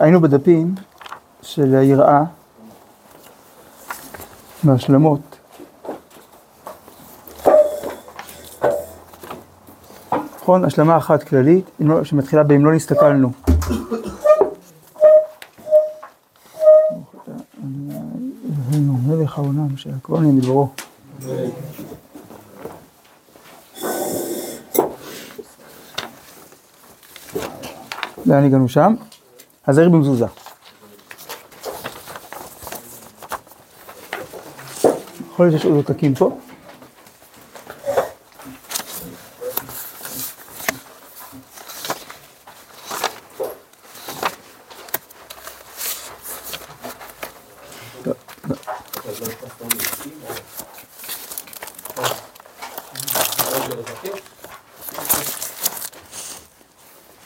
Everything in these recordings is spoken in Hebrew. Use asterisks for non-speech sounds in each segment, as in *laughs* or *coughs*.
היינו בדפים של היראה מהשלמות. נכון? השלמה אחת כללית, לא- שמתחילה ב"אם לא נסתכלנו". מלך העולם. לאן הגענו שם? הזהיר במזוזה. יכול להיות שיש עוד עותקים פה?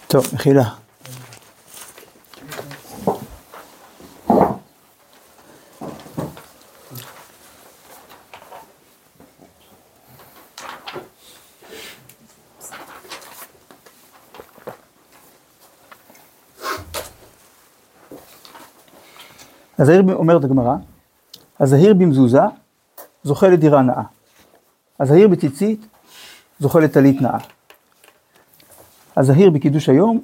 טוב, מחילה. הזהיר, אומרת הגמרא, הזהיר במזוזה זוכה לדירה נאה. הזהיר בציצית זוכה לטלית נאה. הזהיר בקידוש היום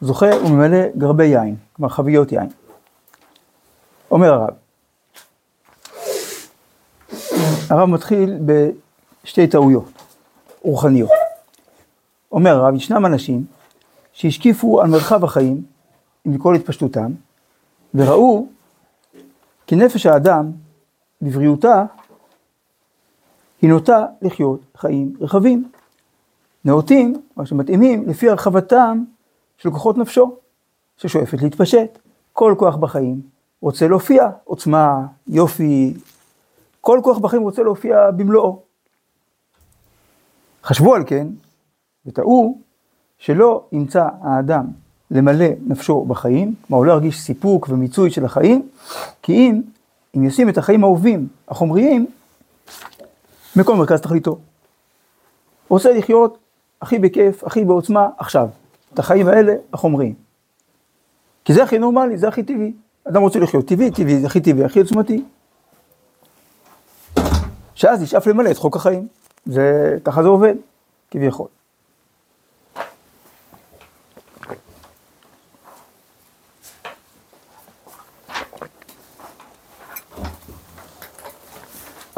זוכה וממלא גרבי יין, כלומר חביות יין. אומר הרב, הרב מתחיל בשתי טעויות רוחניות. אומר הרב, ישנם אנשים שהשקיפו על מרחב החיים עם כל התפשטותם, וראו כי נפש האדם בבריאותה היא נוטה לחיות חיים רחבים. נאותים, או שמתאימים, לפי הרחבתם של כוחות נפשו, ששואפת להתפשט. כל כוח בחיים רוצה להופיע, עוצמה, יופי, כל כוח בחיים רוצה להופיע במלואו. חשבו על כן, וטעו, שלא ימצא האדם למלא נפשו בחיים, כלומר הוא לא ירגיש סיפוק ומיצוי של החיים, כי אם, אם ישים את החיים האהובים, החומריים, מכל מרכז תכליתו. רוצה לחיות הכי בכיף, הכי בעוצמה, עכשיו. את החיים האלה, החומריים. כי זה הכי נורמלי, זה הכי טבעי. אדם רוצה לחיות טבעי, טבעי, זה הכי טבעי, הכי עוצמתי. שאז ישאף למלא את חוק החיים. זה, ככה זה עובד, כביכול.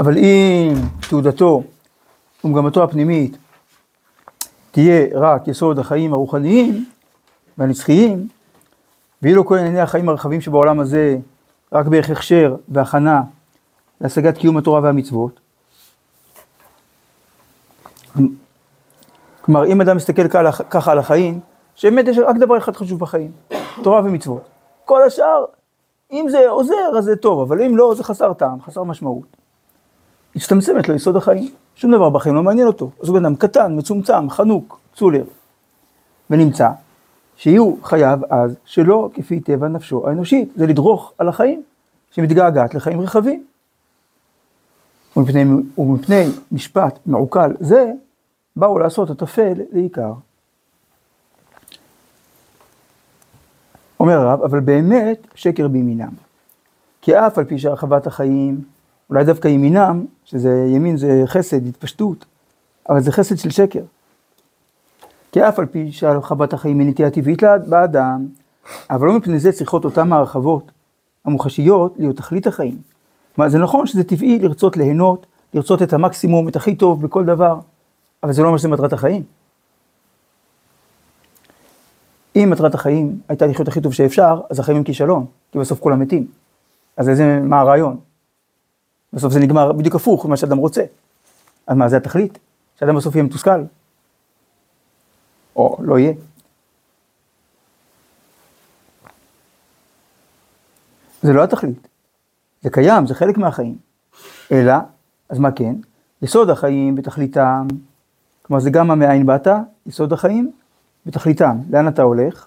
אבל אם תעודתו ומגמתו הפנימית תהיה רק יסוד החיים הרוחניים והנצחיים, ואילו כל ענייני החיים הרחבים שבעולם הזה רק בערך הכשר והכנה להשגת קיום התורה והמצוות. כלומר, אם אדם מסתכל ככה על החיים, שבאמת יש רק דבר אחד חשוב בחיים, תורה ומצוות. כל השאר, אם זה עוזר, אז זה טוב, אבל אם לא, זה חסר טעם, חסר משמעות. הצטמצמת לו יסוד החיים. שום דבר בחיים לא מעניין אותו. אז הוא בן אדם קטן, מצומצם, חנוק, צולר. ונמצא שיהיו חייו אז שלא כפי טבע נפשו האנושית, זה לדרוך על החיים, שמתגעגעת לחיים רחבים. ומפני, ומפני משפט מעוקל זה, באו לעשות הטפל לעיקר. אומר הרב, אבל באמת שקר בימינם. כי אף על פי שהרחבת החיים אולי דווקא ימינם, שזה ימין זה חסד, התפשטות, אבל זה חסד של שקר. כי אף על פי שהרחבת החיים היא נטייה טבעית באדם, אבל לא מפני זה צריכות אותן ההרחבות המוחשיות להיות תכלית החיים. כלומר, זה נכון שזה טבעי לרצות ליהנות, לרצות את המקסימום, את הכי טוב בכל דבר, אבל זה לא אומר שזה מטרת החיים. אם מטרת החיים הייתה לחיות הכי טוב שאפשר, אז החיים הם כישלון, כי בסוף כולם מתים. אז איזה, מה הרעיון? בסוף זה נגמר בדיוק הפוך ממה שאדם רוצה. אז מה, זה התכלית? שאדם בסוף יהיה מתוסכל? או לא יהיה. זה לא התכלית. זה קיים, זה חלק מהחיים. אלא, אז מה כן? יסוד החיים בתכליתם, כלומר זה גם המאין באת, יסוד החיים בתכליתם. לאן אתה הולך?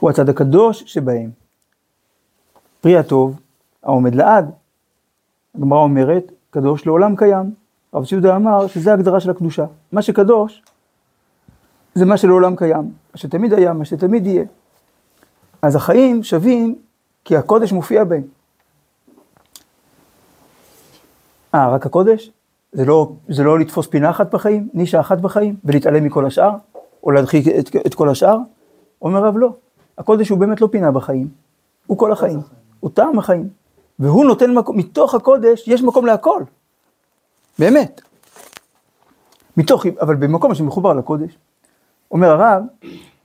הוא הצד הקדוש שבהם. פרי הטוב העומד לעד. הגמרא אומרת, קדוש לעולם קיים. רב ציודה אמר שזה ההגדרה של הקדושה. מה שקדוש, זה מה שלעולם קיים, מה שתמיד היה, מה שתמיד יהיה. אז החיים שווים כי הקודש מופיע בהם. אה, רק הקודש? זה לא, זה לא לתפוס פינה אחת בחיים, נישה אחת בחיים, ולהתעלם מכל השאר, או להדחיק את, את כל השאר? אומר רב לא, הקודש הוא באמת לא פינה בחיים, הוא כל החיים, הוא טעם החיים, והוא נותן מקום, מתוך הקודש יש מקום להכל, באמת. מתוך, אבל במקום שמחובר לקודש. אומר הרב,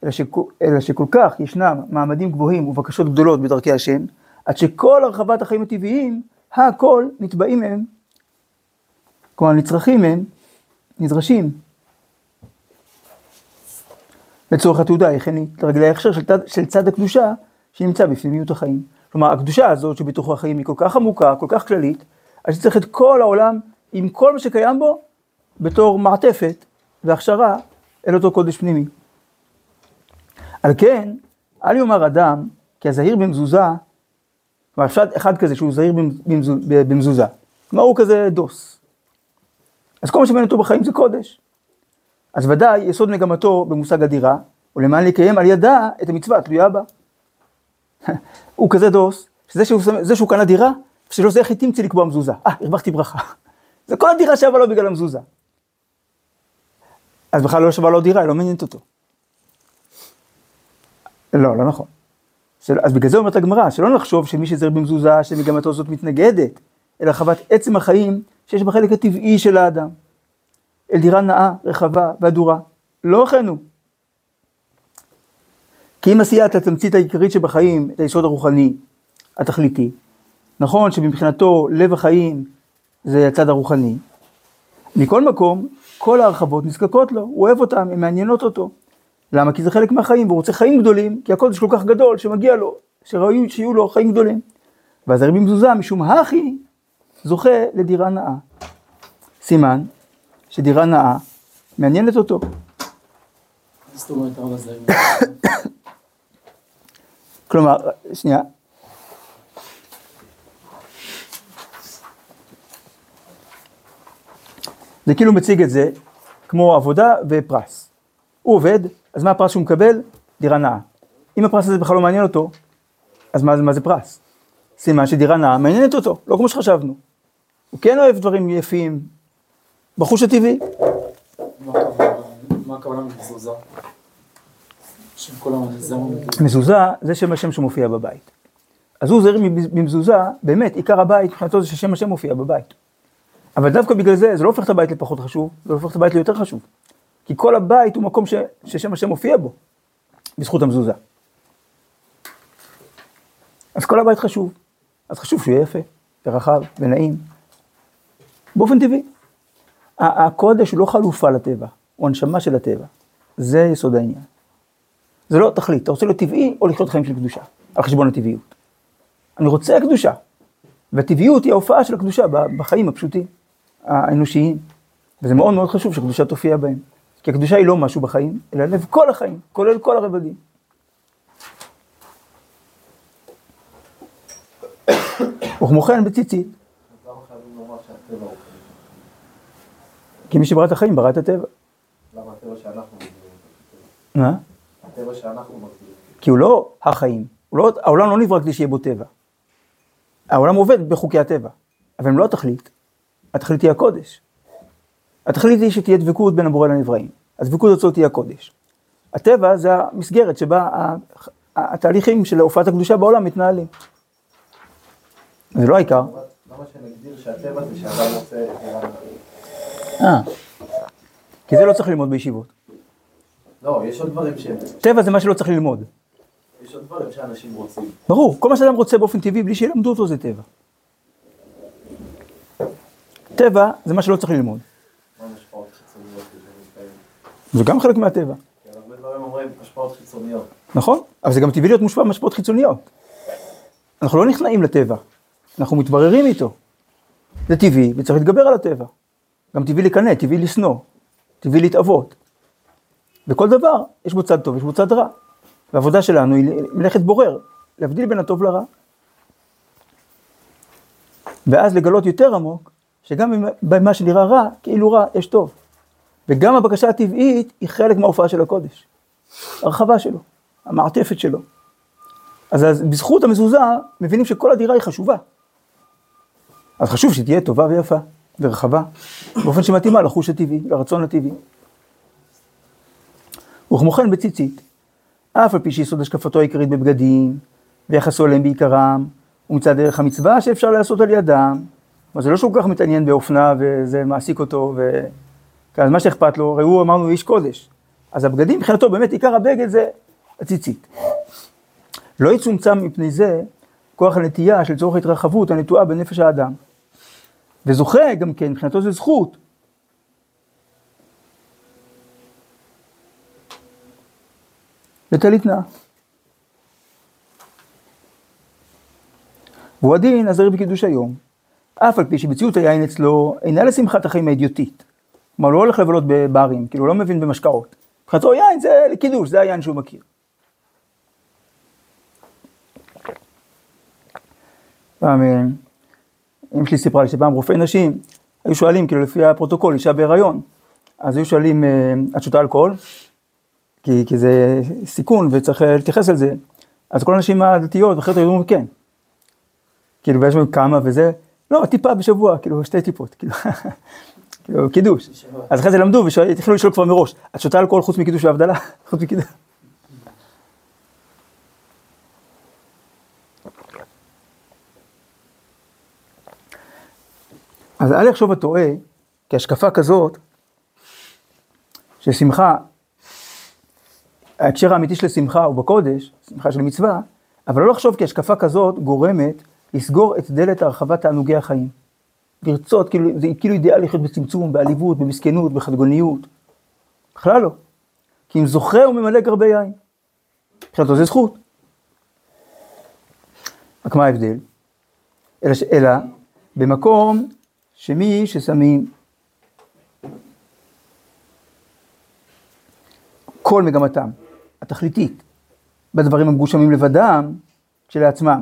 אלא, שכל, אלא שכל כך ישנם מעמדים גבוהים ובקשות גדולות בדרכי השם, עד שכל הרחבת החיים הטבעיים, הכל נתבעים מהם כלומר, נצרכים הם, נדרשים. לצורך התעודה היכנית, לרגלי ההכשר של, של צד הקדושה שנמצא בפנימיות החיים. כלומר, הקדושה הזאת שבתוכו החיים היא כל כך עמוקה, כל כך כללית, אז שצריך את כל העולם עם כל מה שקיים בו, בתור מעטפת והכשרה אל אותו קודש פנימי. על כן, אל יאמר אדם, כי הזהיר במזוזה, כלומר, אפשר אחד כזה שהוא זהיר במזוזה, כלומר הוא כזה דוס, אז כל מה שמעניין אותו בחיים זה קודש. אז ודאי יסוד מגמתו במושג הדירה, ולמען לקיים על ידה את המצווה התלויה בה. *laughs* הוא כזה דוס, שזה שהוא, שהוא קנה דירה, שלא זה היא תמצא לקבוע מזוזה. אה, הרווחתי ברכה. *laughs* זה כל הדירה שווה לו בגלל המזוזה. אז בכלל לא שווה לו דירה, היא לא מעניינת אותו. לא, לא נכון. של, אז בגלל זה אומרת הגמרא, שלא נחשוב שמי שזר במזוזה, שמגמתו זאת מתנגדת, אלא חוות עצם החיים שיש בחלק הטבעי של האדם. אל דירה נאה, רחבה והדורה. לא הוא. כי אם עשיית התמצית העיקרית שבחיים, את היסוד הרוחני, התכליתי, נכון שמבחינתו לב החיים זה הצד הרוחני, מכל מקום, כל ההרחבות נזקקות לו, הוא אוהב אותן, הן מעניינות אותו. למה? כי זה חלק מהחיים, והוא רוצה חיים גדולים, כי הקודש כל כך גדול, שמגיע לו, שראוי שיהיו לו חיים גדולים. ואז הרבי מזוזה, משום הכי, זוכה לדירה נאה. סימן שדירה נאה מעניינת אותו. *coughs* כלומר, שנייה. זה כאילו מציג את זה כמו עבודה ופרס. הוא עובד, אז מה הפרס שהוא מקבל? דירה נאה. אם הפרס הזה בכלל לא מעניין אותו, אז מה, מה זה פרס? סימן שדירה נאה מעניינת אותו, לא כמו שחשבנו. הוא כן אוהב דברים יפים, בחוש הטבעי. מה הכוונה במזוזה? מזוזה זה שם השם שמופיע בבית. אז הוא זהיר במזוזה, באמת, עיקר הבית מבחינתו זה ששם השם מופיע בבית. אבל דווקא בגלל זה, זה לא הופך את הבית לפחות חשוב, זה הופך את הבית ליותר חשוב. כי כל הבית הוא מקום ש, ששם השם מופיע בו, בזכות המזוזה. אז כל הבית חשוב. אז חשוב שהוא יהיה יפה, ורחב, ונעים. באופן טבעי. הקודש הוא לא חלופה לטבע, הוא הנשמה של הטבע. זה יסוד העניין. זה לא תכלית, אתה רוצה להיות טבעי או לחיות חיים של קדושה, על חשבון הטבעיות. אני רוצה קדושה, והטבעיות היא ההופעה של הקדושה בחיים הפשוטים, האנושיים. וזה מאוד מאוד חשוב שקדושה תופיע בהם. כי הקדושה היא לא משהו בחיים, אלא לב כל החיים, כולל כל הרבדים. וכמו כן בציצית. כי מי שברא את החיים ברא את הטבע. למה הטבע שאנחנו? מה? הטבע שאנחנו מגדירים. כי הוא לא החיים, הוא לא, העולם לא נברא כדי שיהיה בו טבע. העולם עובד בחוקי הטבע, אבל הם לא התכלית. התכלית היא הקודש. התכלית היא שתהיה דבקות בין הבורא לנבראים. הדבקות הזאת היא הקודש. הטבע זה המסגרת שבה התהליכים של הופעת הקדושה בעולם מתנהלים. זה לא העיקר. למה שנגדיר שהטבע זה שאדם רוצה... אה, כי זה לא צריך ללמוד בישיבות. לא, יש עוד דברים שהם... טבע זה מה שלא צריך ללמוד. יש עוד דברים שאנשים רוצים. ברור, כל מה שאדם רוצה באופן טבעי, בלי שילמדו אותו זה טבע. טבע זה מה שלא צריך ללמוד. זה גם חלק מהטבע. הרבה דברים אומרים השפעות חיצוניות. נכון, אבל זה גם טבעי להיות מושפע מהשפעות חיצוניות. אנחנו לא נכנעים לטבע, אנחנו מתבררים איתו. זה טבעי וצריך להתגבר על הטבע. גם טבעי לקנא, טבעי לשנוא, טבעי להתאבות. בכל דבר יש בו צד טוב, יש בו צד רע. והעבודה שלנו היא מלאכת בורר, להבדיל בין הטוב לרע. ואז לגלות יותר עמוק, שגם במה שנראה רע, כאילו רע, יש טוב. וגם הבקשה הטבעית היא חלק מההופעה של הקודש. הרחבה שלו, המעטפת שלו. אז, אז בזכות המזוזה מבינים שכל הדירה היא חשובה. אז חשוב שתהיה טובה ויפה ורחבה, באופן שמתאימה לחוש הטבעי, לרצון הטבעי. וכמו כן בציצית, אף על פי שיסוד השקפתו העיקרית בבגדים, ויחסו אליהם בעיקרם, ומצד דרך המצווה שאפשר לעשות על ידם, אבל זה לא שהוא כל כך מתעניין באופנה וזה מעסיק אותו, ו... אז מה שאכפת לו, הרי הוא אמרנו איש קודש. אז הבגדים מבחינתו באמת עיקר הבגד זה הציצית. לא יצומצם מפני זה כוח הנטייה של צורך התרחבות הנטועה בנפש האדם. וזוכה גם כן, מבחינתו זה זכות. לטלית נאה. והוא הדין הזר בקידוש היום, אף על פי שמציאות היין אצלו אינה לשמחת החיים האדיוטית. כלומר, הוא לא הולך לבלות בברים, כאילו, הוא לא מבין במשקאות. מבחינתו יין זה לקידוש, זה היין שהוא מכיר. פעם אה, אמא שלי סיפרה לי שפעם רופאי נשים היו שואלים, כאילו לפי הפרוטוקול, אישה בהיריון, אז היו שואלים, אה, את שותה אלכוהול? כי, כי זה סיכון וצריך אה, להתייחס לזה. אז כל הנשים הדתיות ואחרת היו אומרים כן. כאילו, ויש לנו כמה וזה, לא, טיפה בשבוע, כאילו, שתי טיפות, כאילו, *laughs* כאילו, קידוש. אז אחרי זה למדו והתחילו לשאול כבר מראש, את שותה אלכוהול חוץ מקידוש והבדלה? *laughs* חוץ מקידוש. אז אל יחשוב הטועה, כי השקפה כזאת, ששמחה, ההקשר האמיתי של שמחה הוא בקודש, שמחה של מצווה, אבל לא לחשוב כי השקפה כזאת גורמת לסגור את דלת הרחבת תענוגי החיים. לרצות, כאילו, זה כאילו אידיאל לחיות בצמצום, בעליבות, במסכנות, בחדגוניות. בכלל לא. כי אם זוכה הוא ממלא גרבי יין. מבחינתו זה זכות. רק מה ההבדל? אלא, אלא במקום שמי ששמים כל מגמתם התכליתית בדברים המגושמים לבדם כשלעצמם,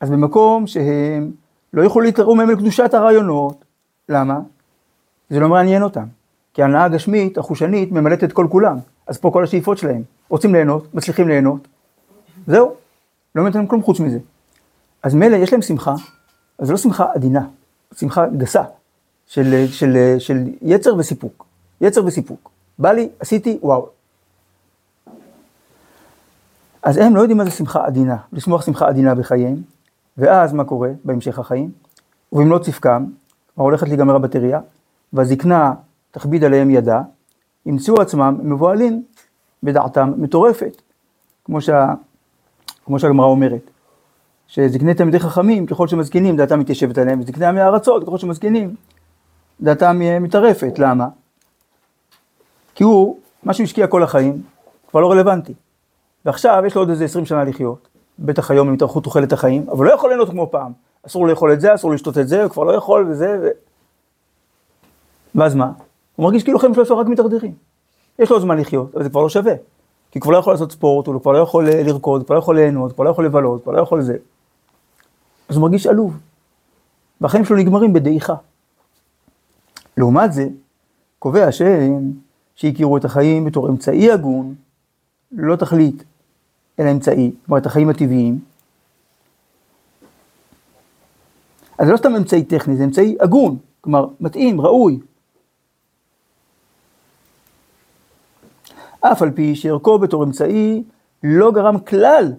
אז במקום שהם לא יכולו להתרומם אל קדושת הרעיונות, למה? זה לא מעניין אותם, כי ההנאה הגשמית, החושנית, ממלאת את כל כולם, אז פה כל השאיפות שלהם, רוצים ליהנות, מצליחים ליהנות, זהו, לא מעניין אותם כלום חוץ מזה. אז מילא יש להם שמחה, אז זה לא שמחה עדינה, שמחה גסה, של, של, של יצר וסיפוק. יצר וסיפוק. בא לי, עשיתי, וואו. אז הם לא יודעים מה זה שמחה עדינה, לשמוח שמחה עדינה בחייהם, ואז מה קורה בהמשך החיים? ובמלוא צפקם, כבר הולכת להיגמר הבטריה, והזקנה תכביד עליהם ידה, ימצאו עצמם מבוהלים בדעתם מטורפת, כמו, שה, כמו שהגמרא אומרת. שזקני תלמידי חכמים, ככל שמזקינים, דעתם מתיישבת עליהם, וזקני עמי הארצות, ככל שמזקינים, דעתם מתערפת. למה? כי הוא, מה שהוא השקיע כל החיים, כבר לא רלוונטי. ועכשיו יש לו עוד איזה 20 שנה לחיות, בטח היום עם התארכות תוחלת החיים, אבל לא יכול ליהנות כמו פעם. אסור לאכול את זה, אסור לשתות את זה, הוא כבר לא יכול וזה, ו... ואז מה? הוא מרגיש כאילו חיים שלו רק מתדרדרים. יש לו זמן לחיות, אבל זה כבר לא שווה. כי הוא כבר לא יכול לעשות ספורט, הוא כבר לא יכול אה, לרקוד, הוא כבר לא יכול ליהנות, הוא כבר לא יכול לבלות, הוא כבר לא יכול זה. אז הוא מרגיש עלוב. והחיים שלו נגמרים בדעיכה. לעומת זה, קובע השם שהכירו את החיים בתור אמצעי הגון, לא תכלית, אלא אמצעי, כלומר את החיים הטבעיים. אז זה לא סתם אמצעי טכני, זה אמצעי הגון, כלומר מתאים, ראוי. אף על פי שערכו בתור אמצעי לא גרם כלל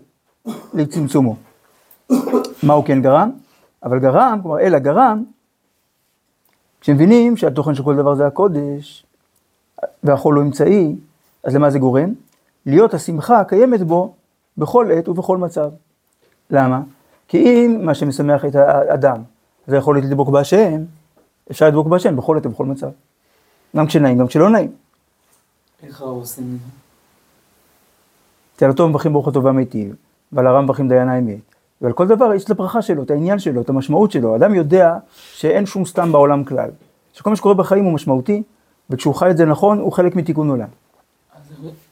לצמצומו. מה הוא כן גרם? אבל גרם, כלומר אלא גרם, כשמבינים שהתוכן של כל דבר זה הקודש, והחול הוא אמצעי, אז למה זה גורם? להיות השמחה הקיימת בו בכל עת ובכל מצב. למה? כי אם מה שמשמח את האדם זה יכול להיות לדבוק בהשם, אפשר לדבוק בהשם בכל עת ובכל מצב. גם כשנעים, גם כשלא נעים. איך עושים את זה? תעלתו מברכים ברוך הטוב והמיטיב, ועל הרם מברכים דיין האמת. ועל כל דבר יש את הברכה שלו, את העניין שלו, את המשמעות שלו. אדם יודע שאין שום סתם בעולם כלל. שכל מה שקורה בחיים הוא משמעותי, וכשהוא חי את זה נכון, הוא חלק מתיקון עולם.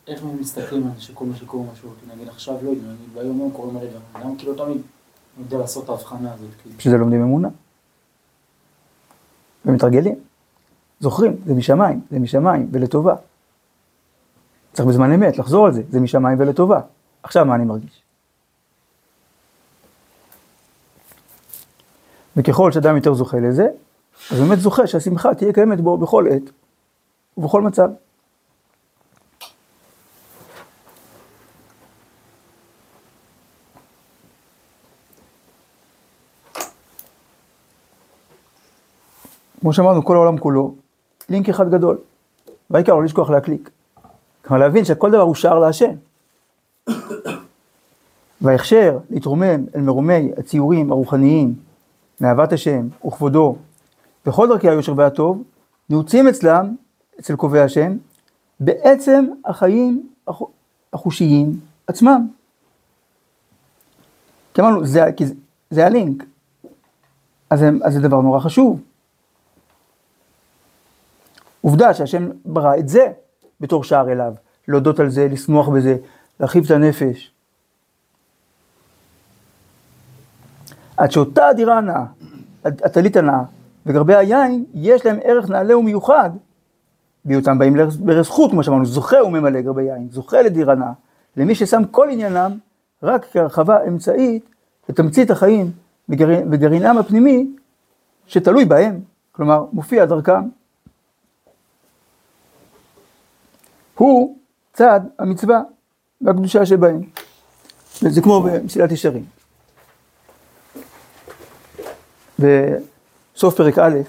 איך מסתכלים על שכל מה שקורה משמעותי? נגיד עכשיו לא יודע, נגיד ביום יום קוראים מלא דברים. למה כאילו תמיד יודע לעשות את ההבחנה הזאת? כאילו? בשביל זה לומדים אמונה. ומתרגלים. זוכרים, זה משמיים, זה משמיים ולטובה. צריך בזמן אמת לחזור על זה, זה משמיים ולטובה. עכשיו מה אני מרגיש? וככל שאדם יותר זוכה לזה, אז באמת זוכה שהשמחה תהיה קיימת בו בכל עת ובכל מצב. כמו שאמרנו, כל העולם כולו, לינק אחד גדול. והעיקר לא לשכוח להקליק. כלומר להבין שכל דבר הוא שער להשם. וההכשר להתרומם אל מרומי הציורים הרוחניים מאהבת השם וכבודו וכל דרכי היושר והטוב נעוצים אצלם, אצל קובעי השם, בעצם החיים החושיים עצמם. כי אמרנו, זה, זה, זה הלינק. אז, אז זה דבר נורא חשוב. עובדה שהשם ברא את זה בתור שער אליו, להודות על זה, לשמוח בזה, להרחיב את הנפש. עד שאותה הדירה הנאה, הטלית הנאה וגרבי היין, יש להם ערך נעלה ומיוחד, בהיותם באים לערש זכות, כמו שאמרנו, זוכה וממלא גרבי יין, זוכה לדירה נאה, למי ששם כל עניינם רק כהרחבה אמצעית לתמצית החיים וגרעינם הפנימי שתלוי בהם, כלומר מופיע דרכם. הוא צד המצווה והקדושה שבהם. וזה כמו במסילת ישרים. בסוף פרק א',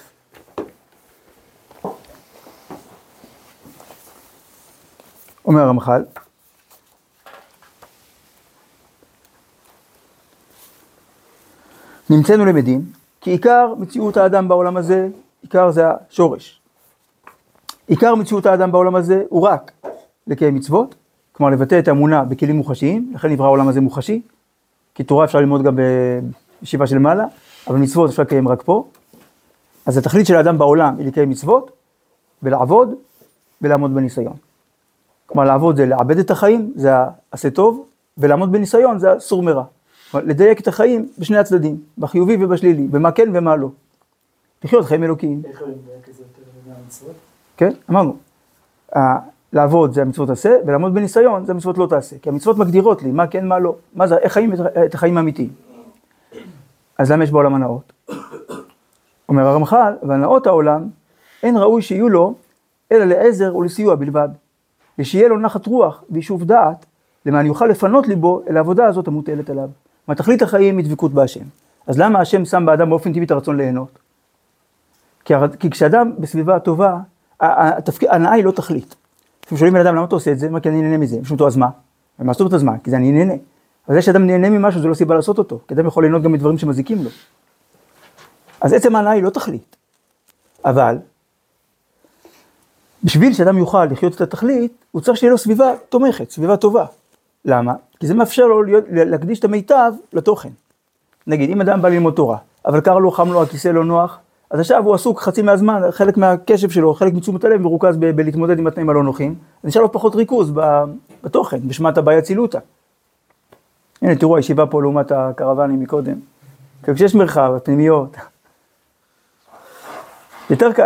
אומר הרמח"ל, נמצאנו למדים, כי עיקר מציאות האדם בעולם הזה, עיקר זה השורש. עיקר מציאות האדם בעולם הזה הוא רק לקיים מצוות, כלומר לבטא את האמונה בכלים מוחשיים, לכן נברא העולם הזה מוחשי, כי תורה אפשר ללמוד גם בישיבה של מעלה, אבל מצוות אפשר לקיים רק פה. אז התכלית של האדם בעולם היא לקיים מצוות, ולעבוד, ולעמוד בניסיון. כלומר לעבוד זה לעבד את החיים, זה העשה טוב, ולעמוד בניסיון זה הסור מרע. לדייק את החיים בשני הצדדים, בחיובי ובשלילי, במה כן ומה לא. לחיות חיים אלוקיים. איך הוא מדייק את זה יותר? כן, אמרנו. לעבוד זה המצוות עשה, ולעמוד בניסיון זה המצוות לא תעשה. כי המצוות מגדירות לי מה כן, מה לא. מה זה, איך חיים את החיים האמיתיים. אז למה יש בעולם הנאות? אומר הרמח"ל, והנאות העולם, אין ראוי שיהיו לו, אלא לעזר ולסיוע בלבד. ושיהיה לו נחת רוח ויישוב דעת, למען יוכל לפנות ליבו אל העבודה הזאת המוטלת עליו. מה תכלית החיים היא דבקות בהשם. אז למה השם שם באדם באופן טבעי את הרצון ליהנות? כי, הר... כי כשאדם בסביבה טובה. ההנאה היא לא תכלית. אתם שואלים בן אדם למה אתה עושה את זה? מה כי אני נהנה מזה. אותו אז מה? מה אומרת אז מה? כי זה אני נהנה. אבל זה שאדם נהנה ממשהו זה לא סיבה לעשות אותו. כי אדם יכול ליהנות גם מדברים שמזיקים לו. אז עצם ההנאה היא לא תכלית. אבל, בשביל שאדם יוכל לחיות את התכלית, הוא צריך שיהיה לו סביבה תומכת, סביבה טובה. למה? כי זה מאפשר לו להיות, להקדיש את המיטב לתוכן. נגיד, אם אדם בא ללמוד תורה, אבל קר לו, חם לו, הכיסא לא נוח, אז עכשיו הוא עסוק חצי מהזמן, חלק מהקשב שלו, חלק מתשומת הלב מרוכז בלהתמודד עם התנאים הלא נוחים, אז נשאר לו פחות ריכוז בתוכן, בשמת הבעיה צילותא. הנה, תראו, הישיבה פה לעומת הקרוונים מקודם. כשיש מרחב, הפנימיות, יותר קל.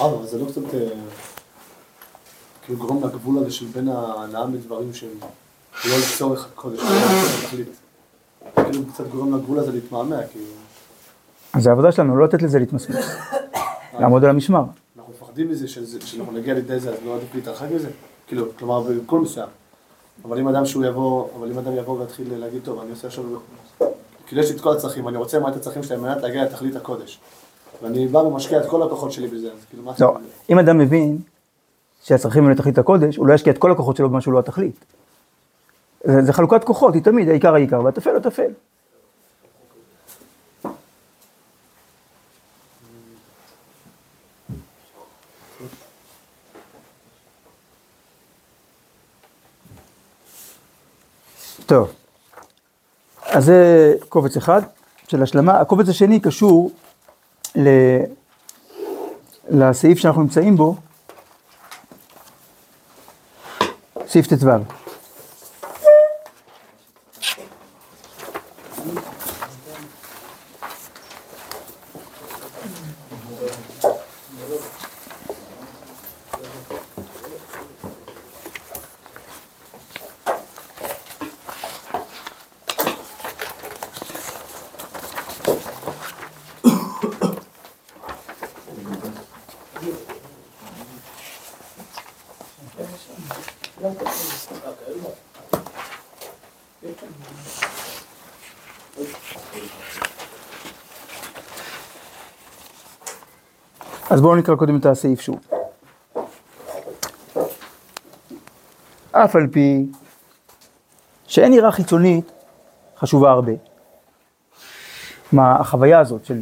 אה, אבל זה לא קצת, אה, כאילו גורם לגבול הזה של בין ההנאה מדברים שהם לא לצורך הקודש, התכלית. כאילו קצת גורם לגבול הזה להתמהמה, כאילו. אז זה העבודה שלנו, לא לתת לזה להתמסמס. לעמוד על המשמר. אנחנו מפחדים מזה שאנחנו נגיע לידי זה, אז לא עדיף להתרחק מזה? כאילו, כלומר, בכל מסוים. אבל אם אדם שהוא יבוא, אבל אם אדם יבוא ויתחיל להגיד, טוב, אני עושה עכשיו, כאילו יש לי את כל הצרכים, אני רוצה למלא את הצרכים שלי על מנת להגיע לתכלית הקודש. ואני בא ומשקיע את כל הכוחות שלי בזה, אז כאילו, מה לא? אם אדם מבין שהצרכים הם לתכלית הקודש, הוא לא ישקיע את כל הכוחות שלו במה שהוא לא התכלית. זה, זה חלוקת כוחות, היא תמיד, העיקר העיקר, והטפל הטפל. טוב, אז זה קובץ אחד של השלמה. הקובץ השני קשור ל... לסעיף שאנחנו נמצאים בו, סעיף ט"ו. אז בואו נקרא קודם את הסעיף שוב. אף על פי שאין יראה חיצונית חשובה הרבה. מה החוויה הזאת של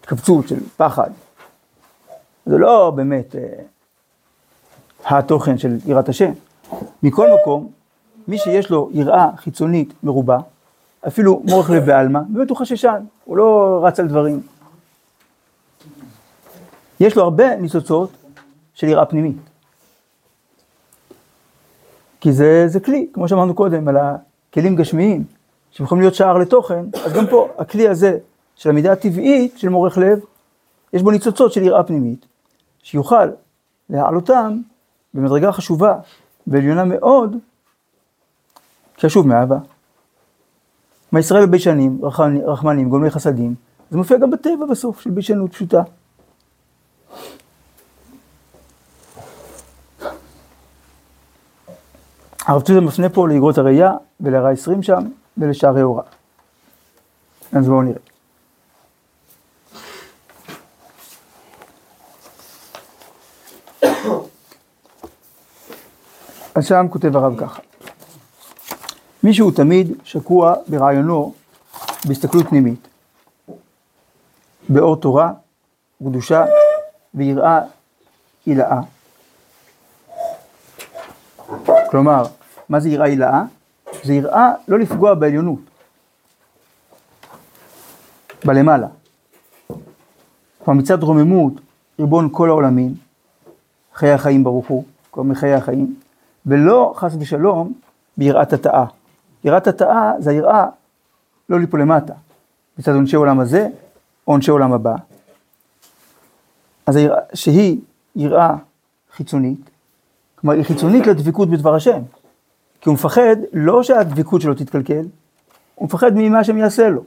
התכווצות, של פחד, זה לא באמת אה, התוכן של יראת השם. מכל מקום, מי שיש לו יראה חיצונית מרובה, אפילו מורך לב בעלמא, באמת הוא חששן, הוא לא רץ על דברים. יש לו הרבה ניצוצות של יראה פנימית. כי זה, זה כלי, כמו שאמרנו קודם, על הכלים גשמיים, שיכולים להיות שער לתוכן, אז גם פה, הכלי הזה של המידה הטבעית של מורך לב, יש בו ניצוצות של יראה פנימית, שיוכל להעלותם במדרגה חשובה ועליונה מאוד, שישוב מאהבה. מה ישראל ביישנים, רחמנים, גולמי חסדים, זה מופיע גם בטבע בסוף, של ביישנות פשוטה. הרב צודה מפנה פה לאגרות הראייה ולהרע 20 שם ולשערי הוראה. אז בואו נראה. אז שם כותב הרב ככה: מישהו תמיד שקוע ברעיונו בהסתכלות פנימית, באור תורה, קדושה ויראה הילאה. כלומר, מה זה יראה הילאה? זה יראה לא לפגוע בעליונות, בלמעלה. כלומר מצד רוממות ריבון כל העולמים, חיי החיים ברוך הוא, כלומר מחיי החיים, ולא חס ושלום ביראת התאה. יראת התאה זה היראה לא ליפול למטה, מצד עונשי עולם הזה עונשי עולם הבא. אז היראה, שהיא יראה חיצונית, כלומר היא חיצונית לדבקות בדבר השם. כי הוא מפחד לא שהדבקות שלו תתקלקל, הוא מפחד ממה שהם יעשה לו.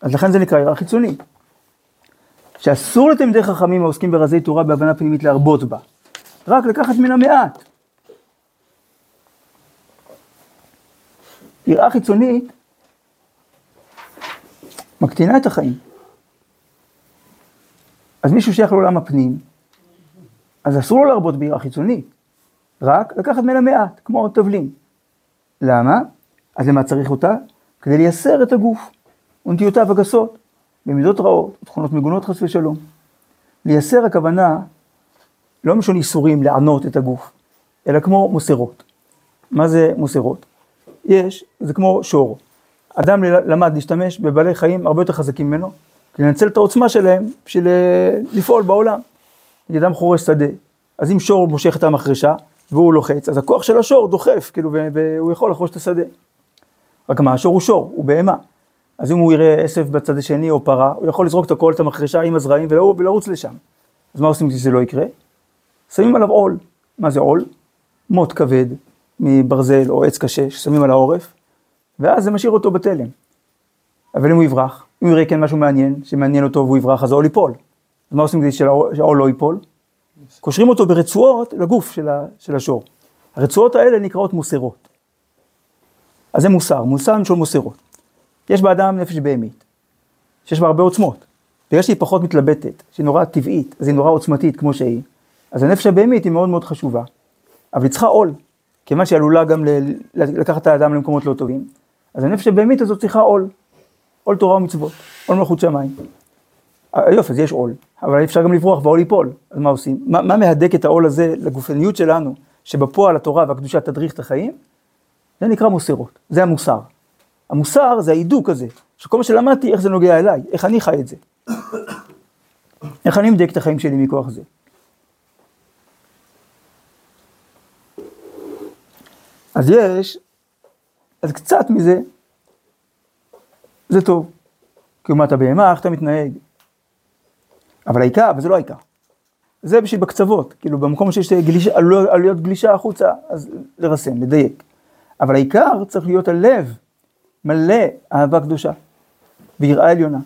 אז לכן זה נקרא יראה חיצונית. שאסור לתלמידי חכמים העוסקים ברזי תורה בהבנה פנימית להרבות בה, רק לקחת מן המעט. יראה חיצונית מקטינה את החיים. אז מישהו שייך לעולם הפנים, אז אסור לו להרבות ביראה חיצונית, רק לקחת ממנה מעט, כמו תבלין. למה? אז למה צריך אותה? כדי לייסר את הגוף ונטיותיו הגסות, במידות רעות, תכונות מגונות חס ושלום. לייסר הכוונה, לא משון איסורים לענות את הגוף, אלא כמו מוסרות. מה זה מוסרות? יש, זה כמו שור. אדם למד להשתמש בבעלי חיים הרבה יותר חזקים ממנו, לנצל את העוצמה שלהם בשביל אה, לפעול בעולם. נגיד אדם חורש שדה, אז אם שור מושך את המחרשה והוא לוחץ, אז הכוח של השור דוחף, כאילו, והוא יכול לחרוש את השדה. רק מה, השור הוא שור, הוא בהמה. אז אם הוא יראה עשב בצד השני או פרה, הוא יכול לזרוק את הכל, את המחרשה עם הזרעים ולרוץ לשם. אז מה עושים כדי שזה לא יקרה? שמים עליו עול. מה זה עול? מוט כבד מברזל או עץ קשה ששמים על העורף, ואז זה משאיר אותו בתלם. אבל אם הוא יברח, הוא יראה כן משהו מעניין, שמעניין אותו והוא יברח, אז העול ייפול. אז מה עושים כדי שהעול לא ייפול? קושרים אותו ברצועות לגוף של, ה, של השור. הרצועות האלה נקראות מוסרות. אז זה מוסר, מוסר של מוסרות. יש באדם נפש בהמית, שיש בה הרבה עוצמות. בגלל שהיא פחות מתלבטת, שהיא נורא טבעית, אז היא נורא עוצמתית כמו שהיא, אז הנפש הבהמית היא מאוד מאוד חשובה. אבל היא צריכה עול, כיוון שהיא עלולה גם ל- לקחת את האדם למקומות לא טובים, אז הנפש הבהמית הזאת צריכה עול. עול תורה ומצוות, עול מלכות שמיים. יופי, אז יש עול, אבל אפשר גם לברוח והעול ייפול, אז מה עושים? מה, מה מהדק את העול הזה לגופניות שלנו, שבפועל התורה והקדושה תדריך את החיים? זה נקרא מוסרות, זה המוסר. המוסר זה ההידוק הזה, שכל מה שלמדתי, איך זה נוגע אליי, איך אני חי את זה. איך אני מדייק את החיים שלי מכוח זה. אז יש, אז קצת מזה, זה טוב. כי מה אתה בהמה, איך אתה מתנהג? אבל העיקר, וזה לא העיקר. זה בשביל בקצוות, כאילו במקום שיש גלישה, עלויות גלישה החוצה, אז לרסן, לדייק. אבל העיקר צריך להיות הלב מלא אהבה קדושה, ויראה עליונה,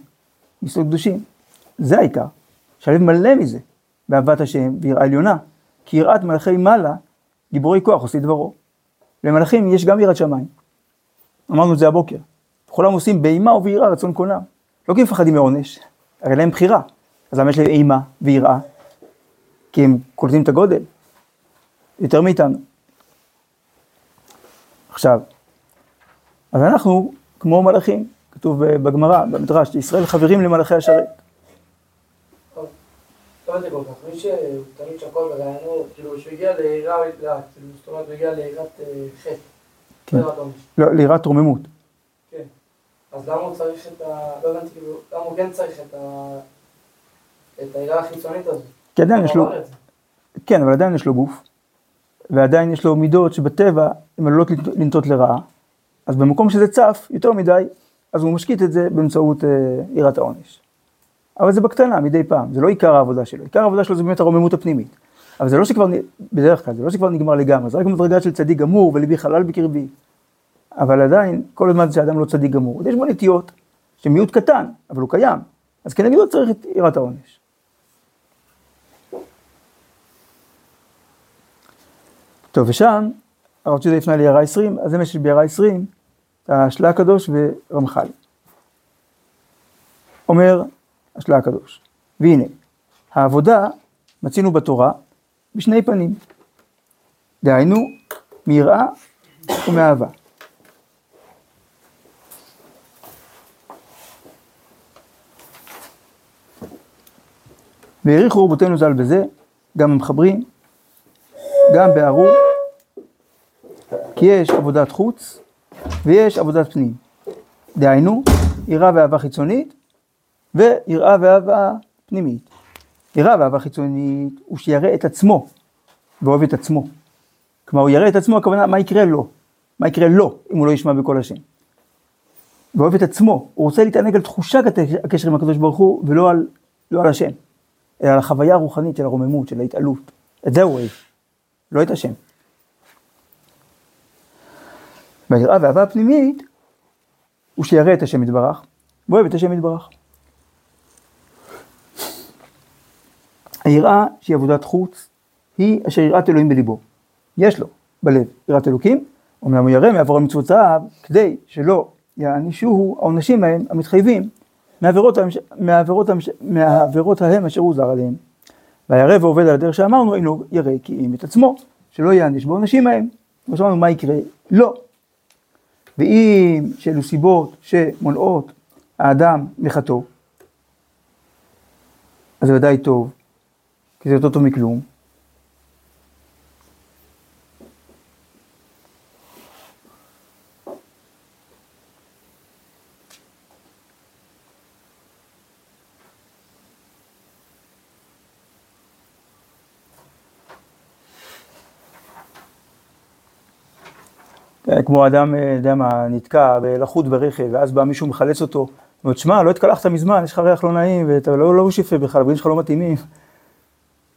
מסוג קדושים. זה העיקר, שהלב מלא מזה, באהבת השם ויראה עליונה. כי יראת מלאכי מעלה, גיבורי כוח עושי דברו. למלאכים יש גם יראת שמיים. אמרנו את זה הבוקר. כולם עושים באימה וביראה רצון קונם. לא כי מפחדים מעונש, הרי להם בחירה. אז למה יש להם אימה ויראה? כי הם קולטים את הגודל, יותר מאיתנו. עכשיו, אז אנחנו כמו מלאכים, כתוב בגמרא, במדרש, ישראל חברים למלאכי השרת. מי שתמיד שקול כאילו שהוא הגיע ליראה לאט, זאת אומרת הוא הגיע ליראת חטא, לא, ליראת רוממות. אז למה הוא צריך את ה... לא הבנתי, כאילו, למה הוא כן צריך את ה... את היראה החיצונית הזאת? כי עדיין יש לו. כן, אבל עדיין יש לו גוף, ועדיין יש לו מידות שבטבע הן עלולות לנט- לנטות לרעה, אז במקום שזה צף יותר מדי, אז הוא משקיט את זה באמצעות אה, יראת העונש. אבל זה בקטנה, מדי פעם, זה לא עיקר העבודה שלו, עיקר העבודה שלו זה באמת הרוממות הפנימית. אבל זה לא שכבר, בדרך כלל, זה לא שכבר נגמר לגמרי, זה רק מדרגה של צדיק גמור וליבי חלל בקרבי. אבל עדיין, כל הזמן שאדם לא צדיק גמור, יש בו נטיות, שמיעוט קטן, אבל הוא קיים, אז כנגדו צריך את יראת העונש. טוב, ושם, הרב ציודה יפנה ליערה 20, אז זה מה שיש ביערה 20, השלה הקדוש ורמח"ל. אומר השלה הקדוש, והנה, העבודה מצינו בתורה בשני פנים, דהיינו, מיראה ומאהבה. והעריכו רבותינו ז"ל בזה, גם המחברים, גם בארו, כי יש עבודת חוץ ויש עבודת פנים. דהיינו, יראה ואהבה חיצונית ויראה ואהבה פנימית. יראה ואהבה חיצונית הוא שיראה את עצמו ואוהב את עצמו. כלומר, הוא יראה את עצמו, הכוונה, מה יקרה לו? מה יקרה לו אם הוא לא ישמע בקול השם? ואוהב את עצמו, הוא רוצה להתענג על תחושת הקשר עם הקדוש ברוך הוא ולא על, לא על השם, אלא על החוויה הרוחנית של הרוממות, של ההתעלות. את זה הוא אוהב. לא את השם. והיראה והאהבה הפנימית הוא שירא את השם יתברך, ואוהב את השם יתברך. היראה שהיא עבודת חוץ, היא אשר יראת אלוהים בליבו. יש לו בלב יראת אלוקים, אמנם הוא ירא מעבור על מצוותיו, כדי שלא יענישוהו העונשים ההם המתחייבים מעבירות. מעבירות. מעבירות ההם אשר הוא זר עליהם. והירא ועובד על הדרך שאמרנו, אינו ירא כי אם את עצמו, שלא יעניש בעונשים ההם. כמו שאמרנו, מה יקרה? לא. ואם שאלו סיבות שמונעות האדם מחטוא, אז זה ודאי טוב, כי זה יותר טוב מכלום. כמו אדם, אה, יודע מה, נתקע ולחוט ברכב, ואז בא מישהו מחלץ אותו, ואומר, שמע, לא התקלחת מזמן, יש לך ריח לא נעים, ואתה לא לא יפה בכלל, הבגדים שלך לא מתאימים.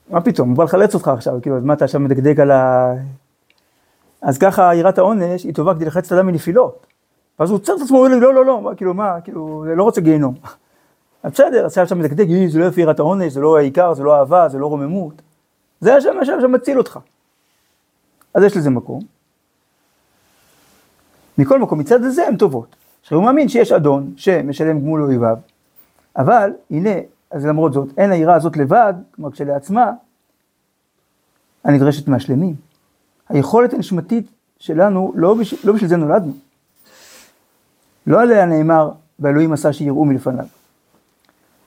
מה פתאום, הוא בא לחלץ אותך עכשיו, כאילו, מה אתה עכשיו מדקדק על ה... אז ככה יראת העונש היא טובה כדי לחלץ את האדם מנפילות. ואז הוא עוצר את עצמו, הוא אומר לי, לא, לא, לא, כאילו, מה, כאילו, לא רוצה גיהנום. אז בסדר, עכשיו מדקדק, "אי, זה לא יפה יראת העונש, זה לא העיקר, זה לא אהבה, זה לא רוממות. זה השם שמציל אותך. אז יש לזה מקום. מכל מקום, מצד הזה הן טובות. עכשיו הוא מאמין שיש אדון שמשלם גמול לאויביו, אבל הנה, אז למרות זאת, אין היראה הזאת לבד, כלומר כשלעצמה, הנדרשת מהשלמים. היכולת הנשמתית שלנו, לא, בש... לא בשביל זה נולדנו. לא עליה נאמר, ואלוהים עשה שיראו מלפניו.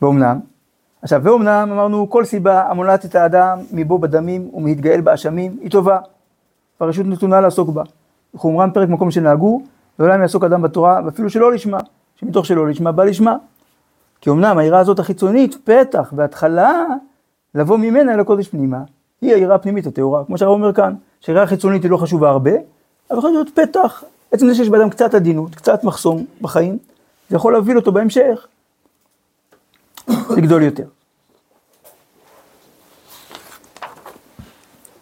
ואומנם, עכשיו, ואומנם אמרנו, כל סיבה המונעת את האדם מבוא בדמים ומהתגאל באשמים, היא טובה, והרשות נתונה לעסוק בה. חומרן פרק מקום שנהגו, לעולם יעסוק אדם בתורה, ואפילו שלא לשמה, שמתוך שלא לשמה בא לשמה. כי אמנם היראה הזאת החיצונית, פתח והתחלה, לבוא ממנה אל הקודש פנימה, היא היראה הפנימית הטהורה, כמו שהרב אומר כאן, שהיראה החיצונית היא לא חשובה הרבה, אבל יכול להיות פתח, עצם זה שיש באדם קצת עדינות, קצת מחסום בחיים, זה יכול להוביל אותו בהמשך לגדול יותר.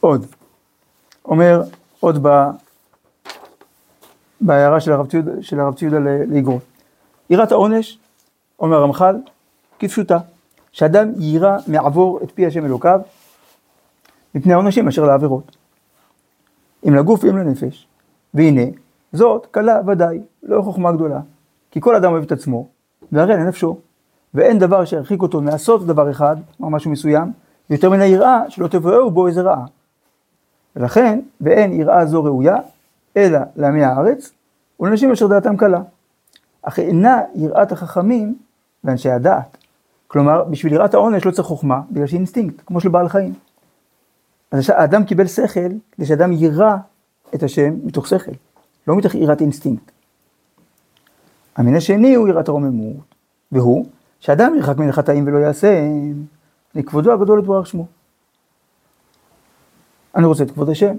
עוד, אומר עוד ב... בהערה של הרב ציודה, של הרב ציודה ל- לאגרות. יראת העונש, אומר הרמח"ל, כפשוטה, שאדם יירא מעבור את פי השם אלוקיו, מפני העונשים אשר לעבירות. אם לגוף ואם לנפש. והנה, זאת קלה ודאי, לא חוכמה גדולה. כי כל אדם אוהב את עצמו, וירא לנפשו. ואין דבר שירחיק אותו מעשות דבר אחד, או משהו מסוים, יותר מן היראה שלא תבואהו בו איזה רעה. ולכן, ואין יראה זו ראויה, אלא לעמי הארץ, ולאנשים אשר דעתם קלה. אך אינה יראת החכמים ואנשי הדעת. כלומר, בשביל יראת העונש לא צריך חוכמה, בגלל שהיא אינסטינקט, כמו של בעל חיים. אז האדם קיבל שכל, כדי שאדם יירא את השם מתוך שכל, לא מתוך יראת אינסטינקט. המין השני הוא יראת הרוממות, והוא שאדם ירחק מן החטאים ולא יעשה, לכבודו הגדול יתברך שמו. אני רוצה את כבוד השם,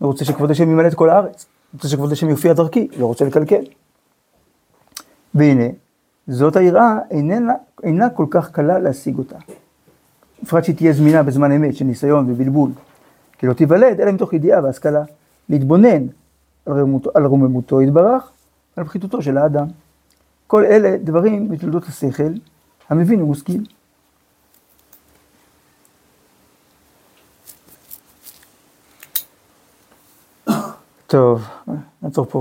אני רוצה שכבוד השם ימלא את כל הארץ, אני רוצה שכבוד השם יופיע דרכי, לא רוצה לקלקל. והנה, זאת היראה איננה, אינה כל כך קלה להשיג אותה. בפרט שהיא תהיה זמינה בזמן אמת של ניסיון ובלבול. כי לא תיוולד אלא מתוך ידיעה והשכלה, להתבונן על, רמותו, על רוממותו יתברך ועל פחיתותו של האדם. כל אלה דברים בתולדות השכל המבין ומשכיל. טוב, נעצור פה.